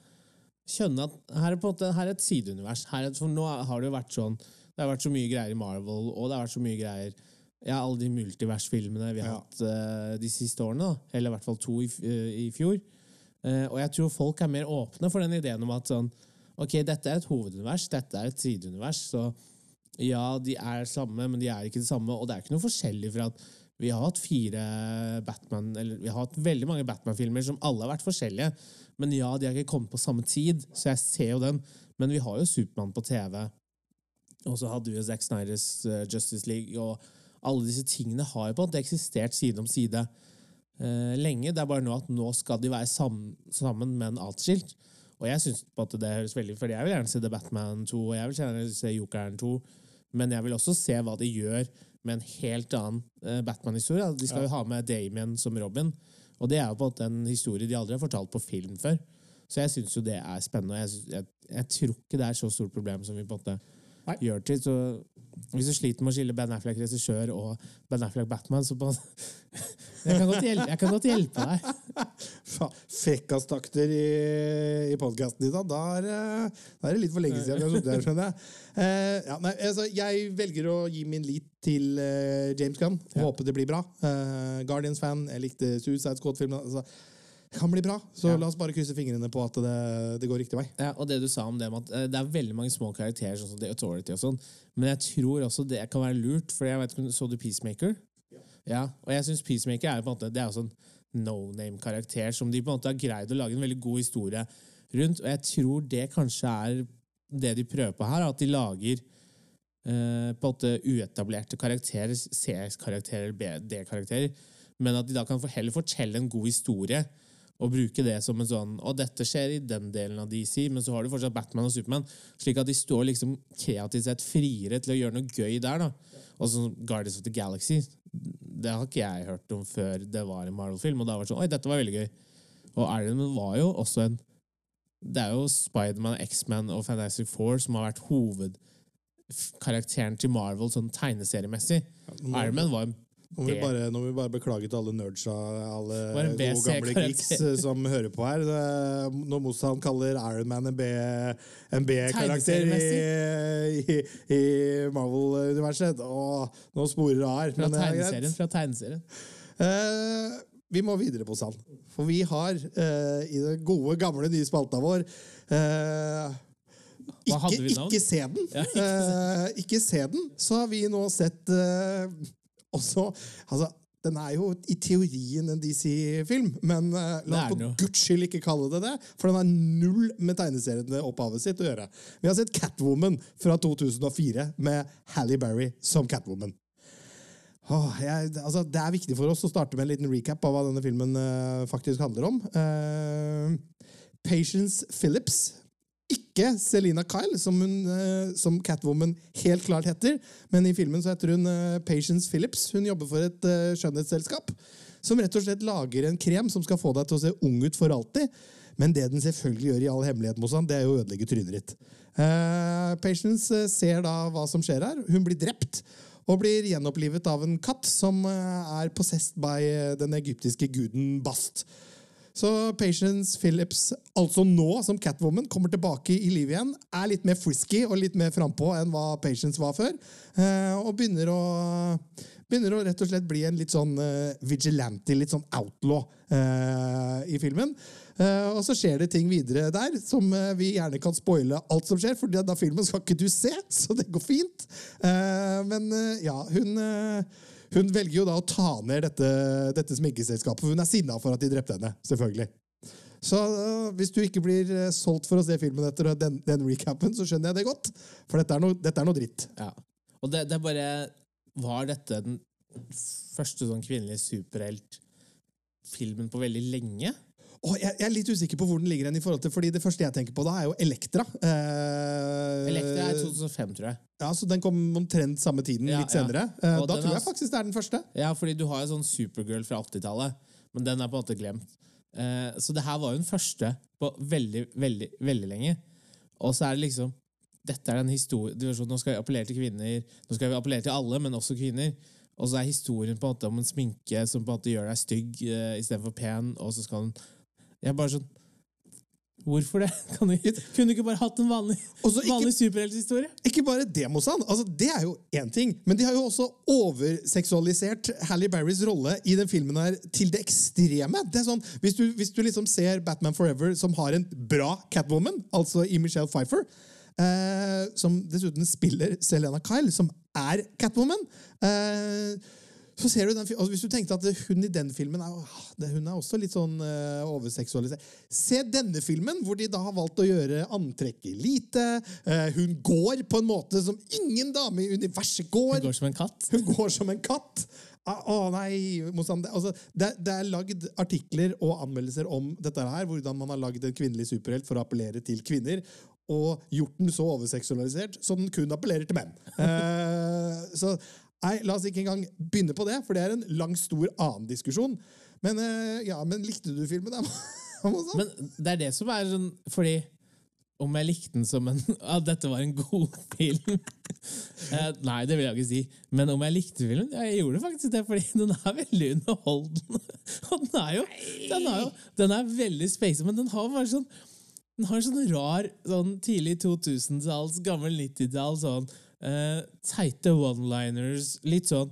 B: skjønne at her er, måte, her er et sideunivers. Her er, for nå har det jo vært sånn Det har vært så mye greier i Marvel, og det har vært så mye greier Ja, alle de multiversfilmene vi har
A: Ja.
B: hatt uh, de siste årene. Da. Eller i hvert fall to i, eh, i fjor. Uh, og jeg tror folk er mer åpne for den ideen om at sånn Ok, dette er et hovedunivers, dette er et sideunivers. Så ja, de er samme, men de er ikke det samme. Og det er ikke noe forskjellig fra at vi har hatt fire Batman Eller vi har hatt veldig mange Batman-filmer som alle har vært forskjellige. Men ja, de har ikke kommet på samme tid, så jeg ser jo den. Men vi har jo Supermann på TV. Og så hadde vi jo Zack Snyders eh, Justice League, og alle disse tingene har jo på en måte eksistert side om side eh, lenge. Det er bare nå at nå skal de være sammen, sammen, men atskilt. Og jeg synes på at det høres veldig For jeg vil gjerne se The Batman 2, og jeg vil gjerne se Jokeren 2. Men jeg vil også se hva de gjør med en helt annen eh, Batman-historie. De skal jo ha med Damien som Robin. Og det er jo på en historie de aldri har fortalt på film før. Så jeg syns jo det er spennende. og Jeg, jeg, jeg tror ikke det er så stort problem som vi på en måte
A: Nei.
B: gjør til. Så hvis du sliter med å skille Ben Affleck regissør og Ben Affleck Batman, så på [LAUGHS] jeg, kan godt hjelpe, jeg kan godt hjelpe deg. [LAUGHS]
A: Fekkastakter i, i podkasten din, da. Da er, da er det litt for lenge siden vi har sittet her, skjønner jeg. Eh, ja, nei, altså, jeg velger å gi min lit til eh, James Gunn.
B: Ja.
A: Håper det blir bra. Eh, Guardians-fan. Jeg likte Suicide Squad-filmen. Altså, kan bli bra, så
B: Ja.
A: la oss bare krysse fingrene på at det, det går riktig vei.
B: Ja, og det du sa om det med at eh, det er veldig mange små karakterer, sånn som The Authority og sånn, men jeg tror også det kan være lurt, for jeg vet ikke så du Peacemaker? Ja. og jeg syns Peacemaker er jo på en måte Det er jo sånn no name-karakter som de på en måte har greid å lage en veldig god historie rundt, og jeg tror det kanskje er det de prøver på her, at de lager eh, på en måte uetablerte karakterer, C-karakterer, eller D-karakterer, men at de da kan heller fortelle en god historie og bruke det som en sånn Og dette skjer i den delen av DC, men så har du fortsatt Batman og Supermann. Slik at de står liksom kreativt sett friere til å gjøre noe gøy der. da Og sånn Guardians of the Galaxy, det har ikke jeg hørt om før det var en Marvel-film. Og da var det sånn Oi, dette var veldig gøy. Og Iron Man var jo også en Det er jo Spiderman, X-Man og Fantastic Four som har vært hovedkarakteren til Marvel sånn tegneseriemessig. Iron Man var en
A: Nå må, vi bare, nå må vi bare beklage til alle nerdsa, alle gode gamle geeks eh, som hører på her. Når Mossan kaller Iron Man en B- en B-karakter i, i, i Marvel-universet Og nå sporer det her.
B: fra
A: er
B: tegneserien. Fra tegneserien.
A: Uh, vi må videre på sand. For vi har uh, i den gode, gamle, nye spalta vår
B: uh,
A: ikke, ikke se den.
B: Ja, ikke
A: Eh, ikke se den. Så har vi nå sett eh, også Altså, den er jo i teorien en DC-film, men uh, la oss på guds skyld ikke kalle det det, for den har null med tegneseriene opphavet sitt å gjøre. Vi har sett Catwoman fra 2004 med Halle Berry som Catwoman. Åh, jeg, altså, det er viktig for oss å starte med en liten recap av hva denne filmen uh, faktisk handler om. Uh, Patience Phillips. Ikke Selina Kyle, som, hun, eh, som Catwoman helt klart heter. Men i filmen så heter hun eh, Patience Phillips. Hun jobber for et eh, skjønnhetsselskap som rett og slett lager en krem som skal få deg til å se ung ut for alltid. Men det den selvfølgelig gjør i all hemmelighet, Mossan, det er jo å ødelegge trynet ditt. Eh, Patience ser da hva som skjer her. Hun blir drept og blir gjenopplivet av en katt som er possessed by den egyptiske guden Bast. Så Patience Phillips, altså nå som Catwoman, kommer tilbake i liv igjen. Er litt mer frisky og litt mer frampå enn hva Patience var før. Eh, og begynner å, begynner å rett og slett bli en litt sånn eh, vigilante, litt sånn outlaw eh, i filmen. Uh, og så skjer det ting videre der som uh, vi gjerne kan spoile alt som skjer, for da filmen skal ikke du se, [LAUGHS] så det går fint. Uh, men ja, hun, hun velger jo da å ta ned dette, dette sminkeselskapet, for hun er sinna for at de drepte henne. selvfølgelig. Så hvis du ikke blir solgt for å se filmen etter den, den recapen, så skjønner jeg det godt. For dette er noe, dette er noe dritt.
B: Ja. Og det, det bare Var dette den første sånn kvinnelige superheltfilmen på veldig lenge?
A: Oh, jeg, jeg, er litt usikker på hvor den ligger hen i forhold til, fordi det første jeg tenker på da, er jo Elektra.
B: Eh, Elektra er 2005, tror jeg.
A: Ja, Så den kom omtrent samme tiden, ja, litt senere. Ja. Eh, da tror jeg faktisk det er den første.
B: Ja, fordi du har jo sånn Supergirl fra 80-tallet, men den er på en måte glemt. Eh, så det her var jo den første på veldig, veldig, veldig lenge. Og så er det liksom Dette er den historien Nå skal vi appellere til kvinner. Nå skal vi appellere til alle, men også kvinner. Og så er historien på en måte om en sminke som på en måte gjør deg stygg eh, istedenfor pen, og så skal den jeg er bare sånn Hvorfor det? [LAUGHS] Du, kunne du ikke bare hatt en vanlig, vanlig superhelthistorie?
A: Ikke bare det, Mozan. Altså, det er jo én ting. Men de har jo også overseksualisert Hally Barrys rolle i den filmen her til det ekstreme. Det sånn, Hvis du, hvis du liksom ser Batman Forever, som har en bra Catwoman, altså i Michelle Pfeiffer eh, Som dessuten spiller Selena Kyle, som er Catwoman. Eh, så ser du den, altså Hvis du tenkte at hun i den filmen er, ah, hun er også litt sånn uh, overseksualisert Se denne filmen, hvor de da har valgt å gjøre antrekket lite. Uh, hun går på en måte som ingen dame i universet går.
B: Hun går som en katt.
A: Hun går som en katt. Å ah, ah, nei, altså, det, det, er lagd artikler og anmeldelser om dette her, hvordan man har lagd en kvinnelig superhelt for å appellere til kvinner. Og gjort den så overseksualisert så den kun appellerer til menn. Uh, så Nei, la oss ikke engang begynne på det, for det er en lang, stor annen diskusjon. Men, uh, ja, men likte du filmen? [LAUGHS]
B: men det er det som er sånn Fordi om jeg likte den som en [LAUGHS] At dette var en god film uh, [LAUGHS] Nei, det vil jeg ikke si. Men om jeg likte filmen? Ja, jeg gjorde faktisk det, fordi den er veldig underholdende. Og den er jo Den er, jo, den er veldig space, men den har bare sånn Den har sånn rar sånn tidlig 2000-talls, gammel 90-tall sånn Uh, teite one-liners, litt sånn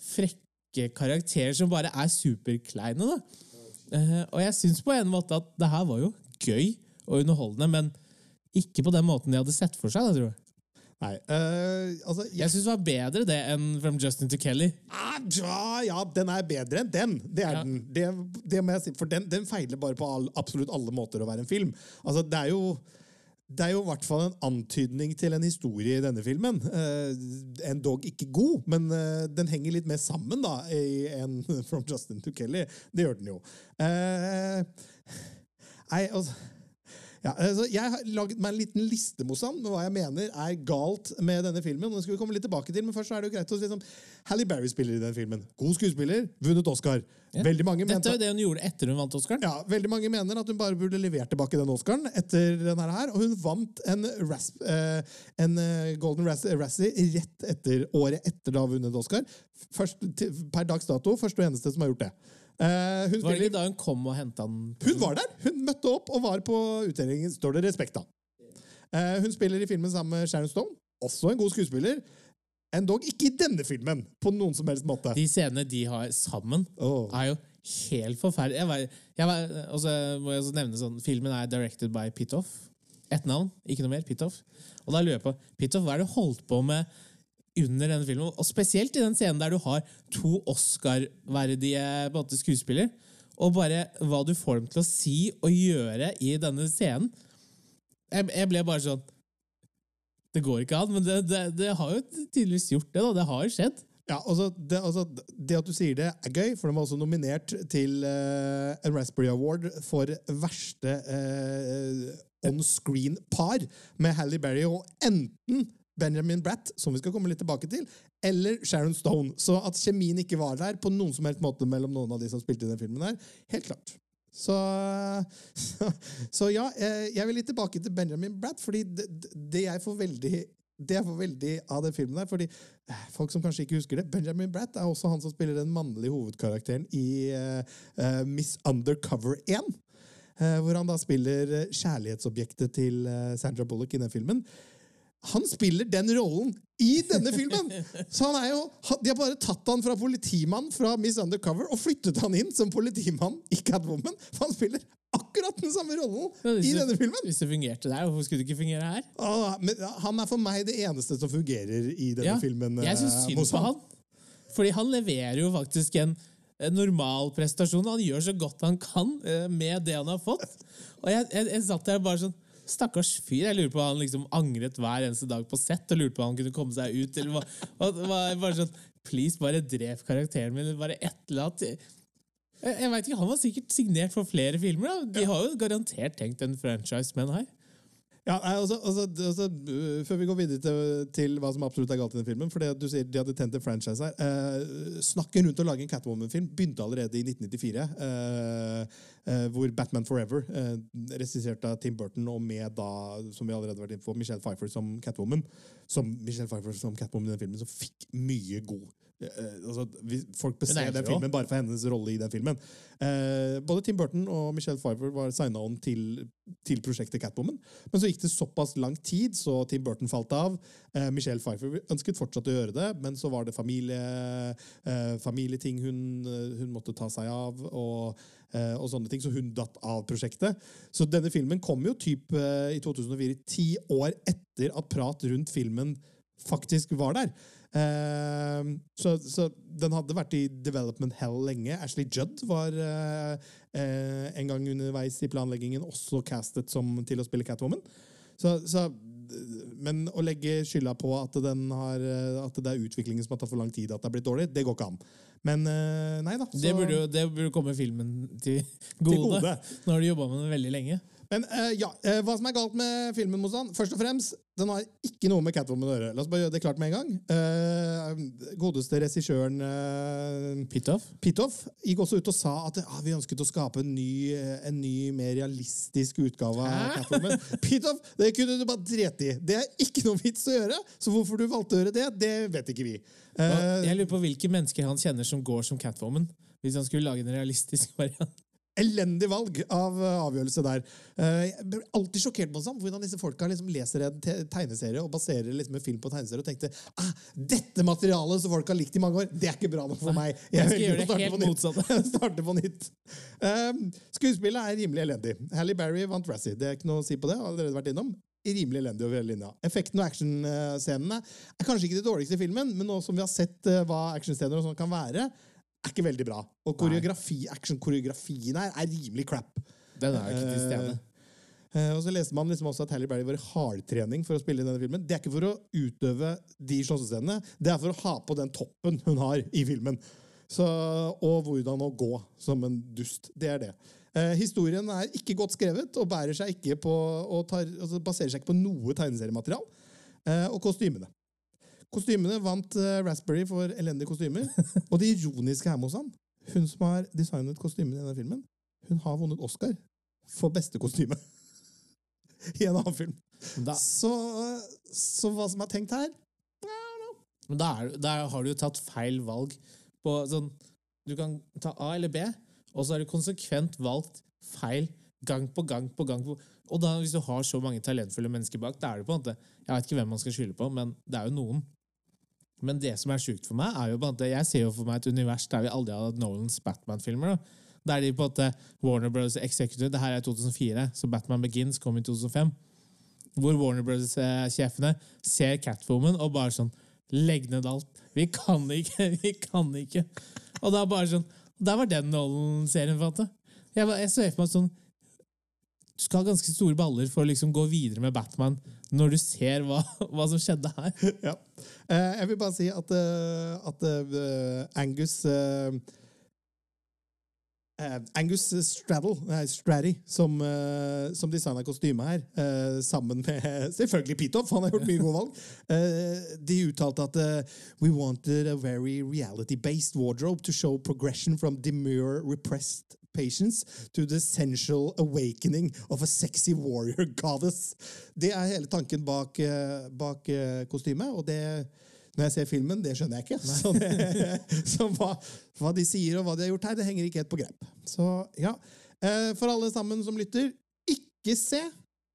B: frekke karakterer som bare er superkleine. da. Uh, og jeg syns på en måte at det her var jo gøy og underholdende, men ikke på den måten de hadde sett for seg. da, tror jeg.
A: Nei, uh, altså,
B: jeg jeg syns det var bedre det enn From Justin to Kelly.
A: Ah, ja, ja, den er bedre enn den. Det er ja. den. Det, det, må jeg si, For den, den feiler bare på all, absolutt alle måter å være en film. Altså, det er jo det er jo i hvert fall en antydning til en historie i denne filmen. Eh, en dog ikke god, men eh, den henger litt mer sammen da i [LAUGHS] From Justin to Kelly. Det gjør den jo. Eh, nei, altså ja, altså, jeg har laget meg en liten liste Mossan, med hva jeg mener er galt med denne filmen. Det skal vi komme litt tilbake til, men først er det jo greit å sånn, Halle Berry spiller i den filmen. God skuespiller, vunnet Oscar.
B: Ja. Veldig mange Dette er jo det hun gjorde etter hun vant Oscaren.
A: Ja, veldig mange mener at hun bare burde levert tilbake den Oscaren etter denne her, og hun vant en, rasp, eh, en uh, Golden Razzie rett etter året etter da hun vunnet Oscar. Først, til, per dags dato første og eneste som har gjort det.
B: Uh, hun var det ikke da hun kom og henta den?
A: Hun var der! Hun møtte opp og var på utdelingen. Står det respekt av. Uh, hun spiller i filmen sammen med Sharon Stone. Også en god skuespiller. Endog ikke i denne filmen, på noen som helst måte.
B: De scenene de har sammen, oh. er jo helt forferdelige. Jeg, var, jeg var, også må jeg også nevne sånn, Filmen er directed by Pitoff. Ett navn, ikke noe mer. Pitoff. Og da lurer jeg på Pitoff, hva er det du holdt på med under denne filmen. Og spesielt i den scenen der du har to Oscar-verdige skuespillere. Og bare hva du får dem til å si og gjøre i denne scenen. Jeg, jeg ble bare sånn Det går ikke an, men det, det, det, har jo tydeligvis gjort det. da, Det har jo skjedd.
A: Ja, altså det, altså det, at du sier det, er gøy, for de var også nominert til uh, en Raspberry Award for verste uh, on screen-par med Halle Berry. Og enten Benjamin Bratt, som vi skal komme litt tilbake til, eller Sharon Stone. Så at kjemien ikke var der på noen som helst måte mellom noen av de som spilte i den filmen, her, helt klart. Så, så, [LAUGHS] så, ja, eh, jeg vil litt tilbake til Benjamin Bratt, fordi det, det, jeg får veldig Det jeg får veldig av den filmen der, fordi eh, folk som kanskje ikke husker det, Benjamin Bratt er også han som spiller den mannlige hovedkarakteren i eh, Miss Undercover 1. Uh, hvor han da spiller kjærlighetsobjektet til Sandra Bullock i den filmen. Han spiller den rollen i denne filmen! Så han er jo, De har bare tatt han fra politimann fra Miss Undercover og flyttet han inn som politimann i Catwoman. For han spiller akkurat den samme rollen
B: ja,
A: i denne filmen!
B: Hvis det fungerte der, hvorfor skulle det ikke fungere her?
A: Ah, men han er for meg det eneste som fungerer i denne
B: Ja,
A: filmen.
B: jeg syns
A: eh,
B: synd på han. Fordi han leverer jo faktisk en, en normal prestasjon. Han gjør så godt han kan eh, med det han har fått. Og jeg, jeg, jeg satt der bare sånn Stakkars fyr. Jeg lurer på om han liksom angret hver eneste dag på sett og lurte på om han kunne komme seg ut. Eller hva, det bare sånn Please, bare drep karakteren min. Bare et eller annet. Jeg, jeg vet ikke, Han var sikkert signert for flere filmer. da De har jo garantert tenkt en franchise med den her.
A: Ja, altså, altså, altså, øh, før vi går videre til, til hva som absolutt er galt i den filmen for det at du sier de hadde tent en franchise her eh, Snakken rundt å lage en Catwoman-film begynte allerede i 1994. eh, eh, hvor Batman Forever, eh, regissert av Tim Burton, og med da, som vi allerede har vært inne på, Michelle Pfeiffer som Catwoman. Som Michelle Pfeiffer som Catwoman i den filmen, som fikk mye god altså, Folk
B: er
A: den filmen bare for hennes rolle i den filmen. Eh, både Tim Burton og Michelle Pfeiffer var signa on til, til prosjektet Catwoman. Men så gikk det såpass lang tid, så Tim Burton falt av. Eh, Michelle Pfeiffer ønsket fortsatt å gjøre det, men så var det familie, eh, familieting hun, eh, hun måtte ta seg av, og, eh, og sånne ting, så hun datt av prosjektet. Så denne filmen kom jo typ eh, i 2004, ti år etter at prat rundt filmen faktisk var der. Eh, så, så den hadde vært i development hell lenge. Ashley Judd var uh, uh, en gang underveis i planleggingen også castet som, til å spille Catwoman. Så, så, men å legge skylda på at, den har, eh, at det er utviklingen som har tatt for lang tid, at det har blitt dårlig, det går ikke an. Men nei da.
B: Det burde jo det burde komme filmen til gode.
A: gode. [LAUGHS]
B: Nå har du jobba med den veldig lenge.
A: Men uh, ja, uh, hva som er galt med filmen, Mozan? Først og fremst, den har ikke noe med Catwoman å gjøre. La oss bare gjøre det klart med en gang. Uh, godeste regissøren uh,
B: Pitoff?
A: Pitoff gikk også ut og sa at ah, vi ønsket å skape en ny, en ny mer realistisk utgave av
B: Hæ?
A: Catwoman. Pitoff, det kunne du bare drete i. Det er ikke noe vits å gjøre. Så hvorfor du valgte å gjøre det, det vet ikke vi.
B: Jeg lurer på hvilke mennesker han kjenner som går som Catwoman. Hvis han skulle lage en realistisk [LAUGHS] variant.
A: Elendig valg av eh, avgjørelse der. Eh, jeg blir alltid sjokkert på hvordan disse folka liksom leser en te- tegneserie og baserer liksom en film på tegneserie og tenkte ah, dette materialet som folk har likt i mange år, det er ikke bra nok for meg.
B: Jeg skal gjøre det
A: starte
B: helt motsatte. [LAUGHS]
A: Starte på nytt. Um, skuespillet er rimelig elendig. Halle Berry vant Razzie. Det er ikke noe å si på det. har allerede vært innom. Rimelig elendig over hele linja. Effekten og actionscenene er kanskje ikke det dårligste i filmen, men nå som vi har sett eh, hva actionscener og sånn kan være, er ikke veldig bra. Og koreografi, action-koreografien her er rimelig crap.
B: Den er ikke til stede.
A: Uh, og så leste man liksom også at Halle Berry var i hardtrening for å spille i denne filmen. Det er ikke for å utøve de slåssescenene, det er for å ha på den toppen hun har i filmen. Så, og hvordan å gå som en dust. Det er det. Eh, historien er ikke godt skrevet og seg ikke på, og tar, altså baserer seg ikke på noe tegneseriematerial. Eh, og kostymene. Kostymene vant eh, Raspberry for elendige kostymer. [LAUGHS] og det ironiske her hos han, hun som har designet kostymene i denne filmen, hun har vunnet Oscar for beste kostyme [LAUGHS] i en annen film. Så, så hva som er tenkt her
B: men da, er, da har du jo tatt feil valg. På, sånn, du kan ta A eller B, og så har du konsekvent valgt feil gang på gang på gang. På, og da, hvis du har så mange talentfulle mennesker bak, da er det på en måte Jeg vet ikke hvem man skal skylde på, men det er jo noen. Men det som er sjukt for meg, er jo på måte Jeg ser jo for meg et univers der vi aldri hadde hatt Nolans Batman-filmer. Der de på en måte Warner Brothers Executive Det her er 2004, så Batman Begins kom i 2005. Hvor Warner Brothers-sjefene ser Catwoman og bare sånn Legg ned alt. Vi kan ikke, [LAUGHS] vi kan ikke. Og da bare sånn Der var den Nolan-serien, en måte. Jeg, jeg så for meg sånn Du skal ha ganske store baller for å liksom gå videre med Batman når du ser hva, [LAUGHS] hva som skjedde her. [LAUGHS]
A: ja. Eh, jeg vil bare si at, eh, at eh, Angus Angus Straddle, nei, Straddy, som, som designa kostymet her, sammen med [LAUGHS] selvfølgelig Pitoff, han har gjort mye gode valg, de uttalte at We wanted a very reality-based wardrobe to show progression from demure, repressed patience to the essential awakening of a sexy warrior [LAUGHS] goddess. Det er hele tanken bak, eh, bak eh, kostymet, og det når jeg ser filmen, det skjønner jeg ikke. Så, det, [LAUGHS] så hva, hva de sier og hva de har gjort her, det henger ikke helt på grep. Så ja, Eh, For alle sammen som lytter, ikke se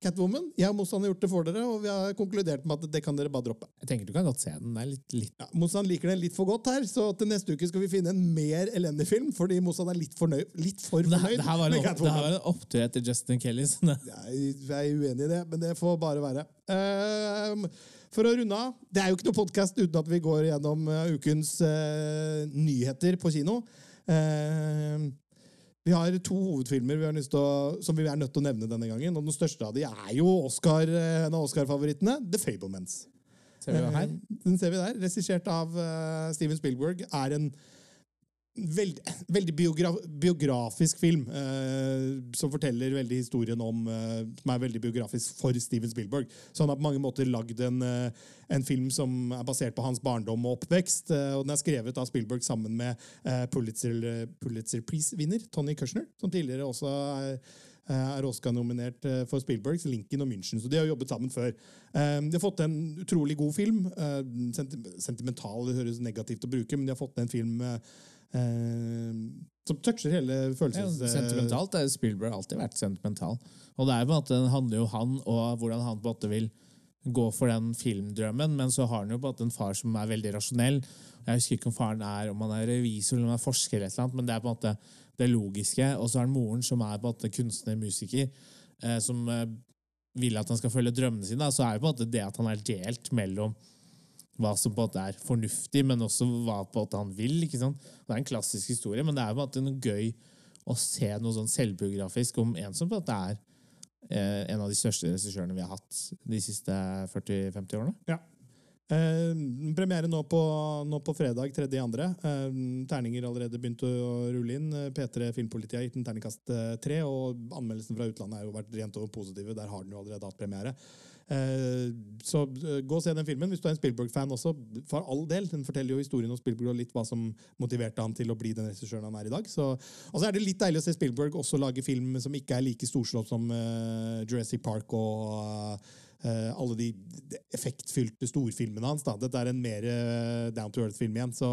A: Catwoman. Jeg og Mozan har gjort det for dere, og vi har konkludert med at det kan dere bare droppe.
B: Jeg tenker du kan godt se den. den er litt, litt
A: Ja, Mozan liker den litt for godt her, så til neste uke skal vi finne en mer elendig film, fordi Mozan er litt, fornøyd, litt for fornøyd
B: det her var en, det her var en opptur etter Justin Kelly. Sånn. Jeg,
A: Jeg er uenig i det, men det får bare være. Ehm, for å runde av, det er jo ikke noe podkast uten at vi går gjennom eh, ukens uh, nyheter på kino. Ehm, vi har to hovedfilmer vi å, som vi er nødt til å nevne denne gangen. Og den største av de er jo Oscar, eh, en av Oscar-favorittene, The Fablemans.
B: ser vi her.
A: Eh, Den ser vi der. Regissert av eh, Steven Spielberg. Er en veld, veldig biogra biografisk film eh, som forteller veldig historien om eh, Som er veldig biografisk for Steven Spielberg. Så han har på mange måter lagd en, eh, en film som er basert på hans barndom og oppvekst. eh, og den er skrevet av Spielberg sammen med eh, Pulitzer, Prize-vinner Tony Kushner, som tidligere også er eh, er Oscar-nominert eh, for Spielbergs Lincoln og München. Så de har jobbet sammen før. Eh, De har fått en utrolig god film. eh, Sentimental det høres negativt å bruke, men de har fått en film eh, eh, som toucher hele
B: Ja,
A: følelses...
B: sentimentalt er Spielberg alltid vært sentimental. Og det er på en måte, handler jo han og hvordan han på en måte vil gå for den filmdrømmen, men så har han jo på en far som er veldig rasjonell. Jeg husker ikke om faren er om han er revisor eller om han er forsker, eller noe, men det er på en måte det logiske. Og så er han moren som er på en måte kunstner, musiker, eh, som eh, vil at han skal følge drømmene sine. Så er det på en måte det at han er delt mellom hva som på en måte er fornuftig, men også hva på en måte han vil. ikke sant? Det er en klassisk historie, men det er på en måte noe gøy å se noe sånn selvbiografisk om en som på en måte er eh, en av de største regissørene vi har hatt de siste 40-50 årene.
A: Ja. Eh, premiere nå på, nå på fredag 3. andre. Eh, terninger allerede begynt å rulle inn. Eh, P3 Filmpolitiet har gitt en terningkast eh, tre, og anmeldelsen fra utlandet har jo vært rent over positive. Der har den jo allerede hatt premiere. Eh, så eh, gå og se den filmen hvis du er en Spielberg-fan også. For all del. Den forteller jo historien om Spielberg og litt hva som motiverte han til å bli den regissøren han er i dag. Så, og så er det litt deilig å se Spielberg også lage film som ikke er like storslått som eh, Jurassic Park og eh, alle de effektfylte storfilmene hans. Da. Dette er en mer eh, down to earth-film igjen. Så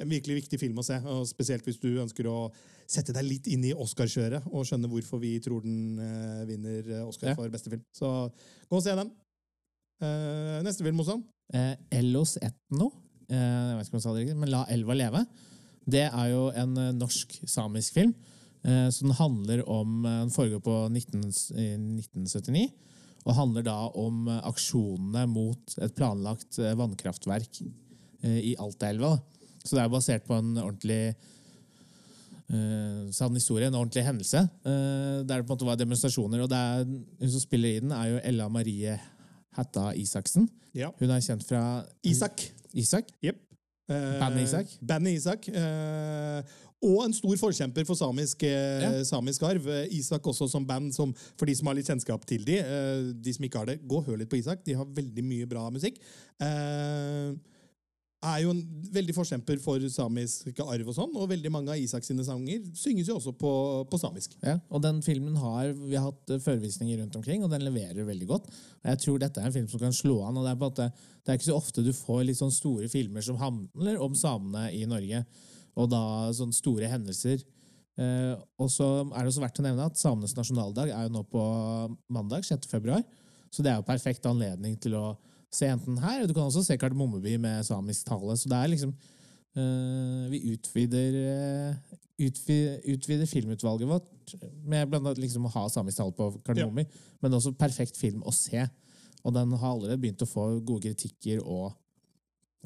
A: en virkelig viktig film å se. Og spesielt hvis du ønsker å sette deg litt inn i Oscar-kjøret og skjønne hvorfor vi tror den eh, vinner eh, Oscar
B: Ja.
A: for beste film. Så gå og se den. Eh, neste film, Mossan.
B: Eh, Ellos Etno, eh, jeg vet ikke om jeg sa det riktig, men La elva leve. Det er jo en eh, norsk-samisk film. Eh, så den handler om eh, Den foregår på 19, 1979. Og handler da om eh, aksjonene mot et planlagt eh, vannkraftverk eh, i Altaelva. Så det er basert på en ordentlig sann historie, en ordentlig hendelse. der det på en måte var demonstrasjoner. Og det er, hun som spiller i den, er jo Ella Marie Hætta Isaksen.
A: Ja.
B: Hun er kjent fra
A: Isak.
B: Isak?
A: Yep.
B: Bandet Isak?
A: Bandet Isak. Og en stor forkjemper for samisk, eh,
B: Ja.
A: samisk arv. Eh, Isak også som band, som, for de som har litt kjennskap til de. eh, de som ikke har det, gå og hør litt på Isak. De har veldig mye bra musikk. Eh, er jo en veldig forkjemper for samisk arv og sånn, og veldig mange av Isak sine sanger synges jo også på, på samisk.
B: Ja, og den filmen har Vi har hatt førevisninger rundt omkring, og den leverer veldig godt. Og jeg tror dette er en film som kan slå an. og Det er, på en måte, det er ikke så ofte du får litt sånn store filmer som handler om samene i Norge, og da sånne store hendelser. Eh, og så er det også verdt å nevne at samenes nasjonaldag er jo nå på mandag, 6. februar. Så det er jo perfekt anledning til å se enten her, og du kan også se Kardemommeby med samisk tale. Så det er liksom eh, Vi utvider utvider, utvider filmutvalget vårt med blant annet liksom å ha samisk tale på Kardemomme, men også perfekt film å se. Og den har allerede begynt å få gode kritikker og eh,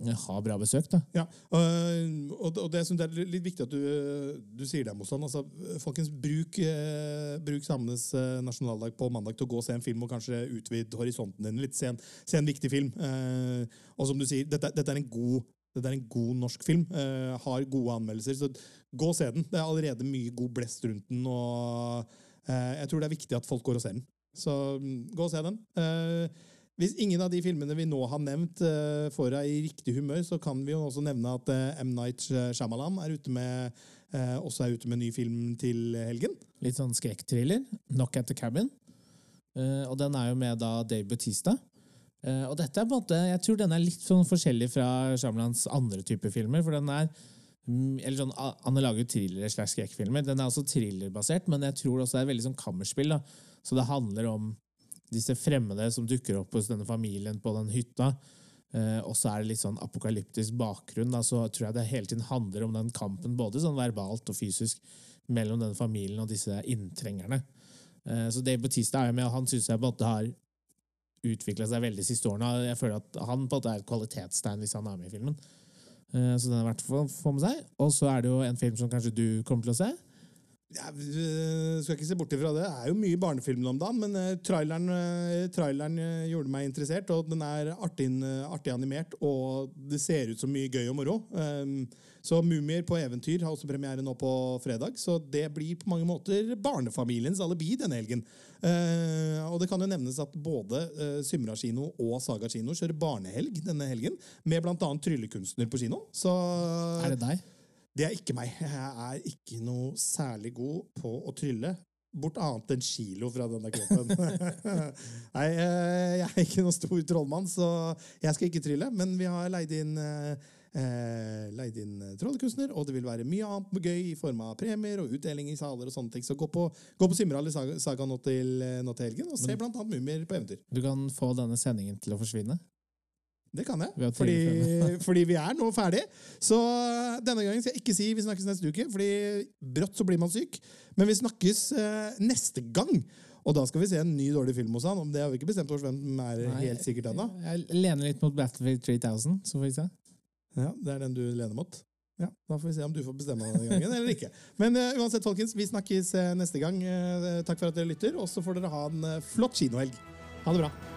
B: ha bra besøk. da.
A: Ja, øh, og, og det synes er litt viktig at du, du sier det, Mossan. Altså, folkens, bruk, eh, bruk samenes eh, nasjonaldag på mandag til å gå og se en film og kanskje utvide horisonten din litt. Se en, se en viktig film. Eh, og som du sier, dette, dette, er en god, dette er en god norsk film. eh, har gode anmeldelser. Så gå og se den. Det er allerede mye god blest rundt den. og eh, Jeg tror det er viktig at folk går og ser den. Så mm, gå og se den. Eh, hvis ingen av de filmene vi nå har nevnt, eh, får deg i riktig humør, så kan vi jo også nevne at eh, M. Night Shyamalan er ute med eh, også er ute med ny film til helgen.
B: Litt sånn skrekkthriller. 'Knock at the Cabin'. Og den er jo med da Dave Bautista. Og dette er på en måte, jeg tror den er litt sånn forskjellig fra Shyamalans andre type filmer. For den er mm, eller sånn, Han lager jo thrillere slash skrekkfilmer. Den er også thrillerbasert, men jeg tror også det er veldig sånn kammerspill. da. Så det handler om disse fremmede som dukker opp hos denne familien på den hytta. Eh, og så er det litt sånn apokalyptisk bakgrunn. Da, så tror jeg det hele tiden handler om den kampen, både sånn verbalt og fysisk, mellom denne familien og disse inntrengerne. Eh, så Dave Bautista er jo med, og han syns jeg på en måte har utvikla seg veldig siste årene. Jeg føler at han på en måte er et kvalitetstegn hvis han er med i filmen. Eh, Så den er verdt å få med seg. Og så er det jo en film som kanskje du kommer til å se.
A: Vi skal ikke se bort ifra det. Det er jo mye barnefilmer om dagen, men eh, traileren, eh, traileren eh, gjorde meg interessert. Og den er artig, artig animert, og det ser ut som mye gøy og moro. Um, så 'Mumier på eventyr' har også premiere nå på fredag, så det blir på mange måter barnefamiliens alibi denne helgen. Eh, og det kan jo nevnes at både Symra kino og Saga kino kjører barnehelg denne helgen, med bl.a. tryllekunstner på kino. Så
B: Er det deg?
A: Det er ikke meg. Jeg er ikke noe særlig god på å trylle. Bort annet enn kilo fra denne kroppen. [LAUGHS] Nei, eh, jeg er ikke noen stor trollmann, så jeg skal ikke trylle. Men vi har leid inn, eh, eh, leid inn trollkunstner, og det vil være mye annet gøy i form av premier og utdeling i saler og sånne ting. Så gå på, gå på Simral i Saga, saga nå, til, eh, nå til helgen, og se annet Mumier på eventyr.
B: Du kan få denne sendingen til å forsvinne.
A: Det kan jeg, fordi, fordi vi er nå ferdig. Så denne gangen skal jeg ikke si vi snakkes neste uke, fordi brått så blir man syk. Men vi snakkes eh, neste gang. Og da skal vi se en ny dårlig film hos han. Om det har vi ikke bestemt oss hvem er
B: Nei,
A: helt sikkert ennå.
B: Jeg lener litt mot Battlefield 3000, så får vi se.
A: Ja, det er den du lener mot. Ja, Da får vi se om du får bestemme denne gangen eller ikke. Men uh, uansett, folkens, vi snakkes uh, neste gang. Uh, takk for at dere lytter, og så får dere ha en flott kinohelg. Ha det bra.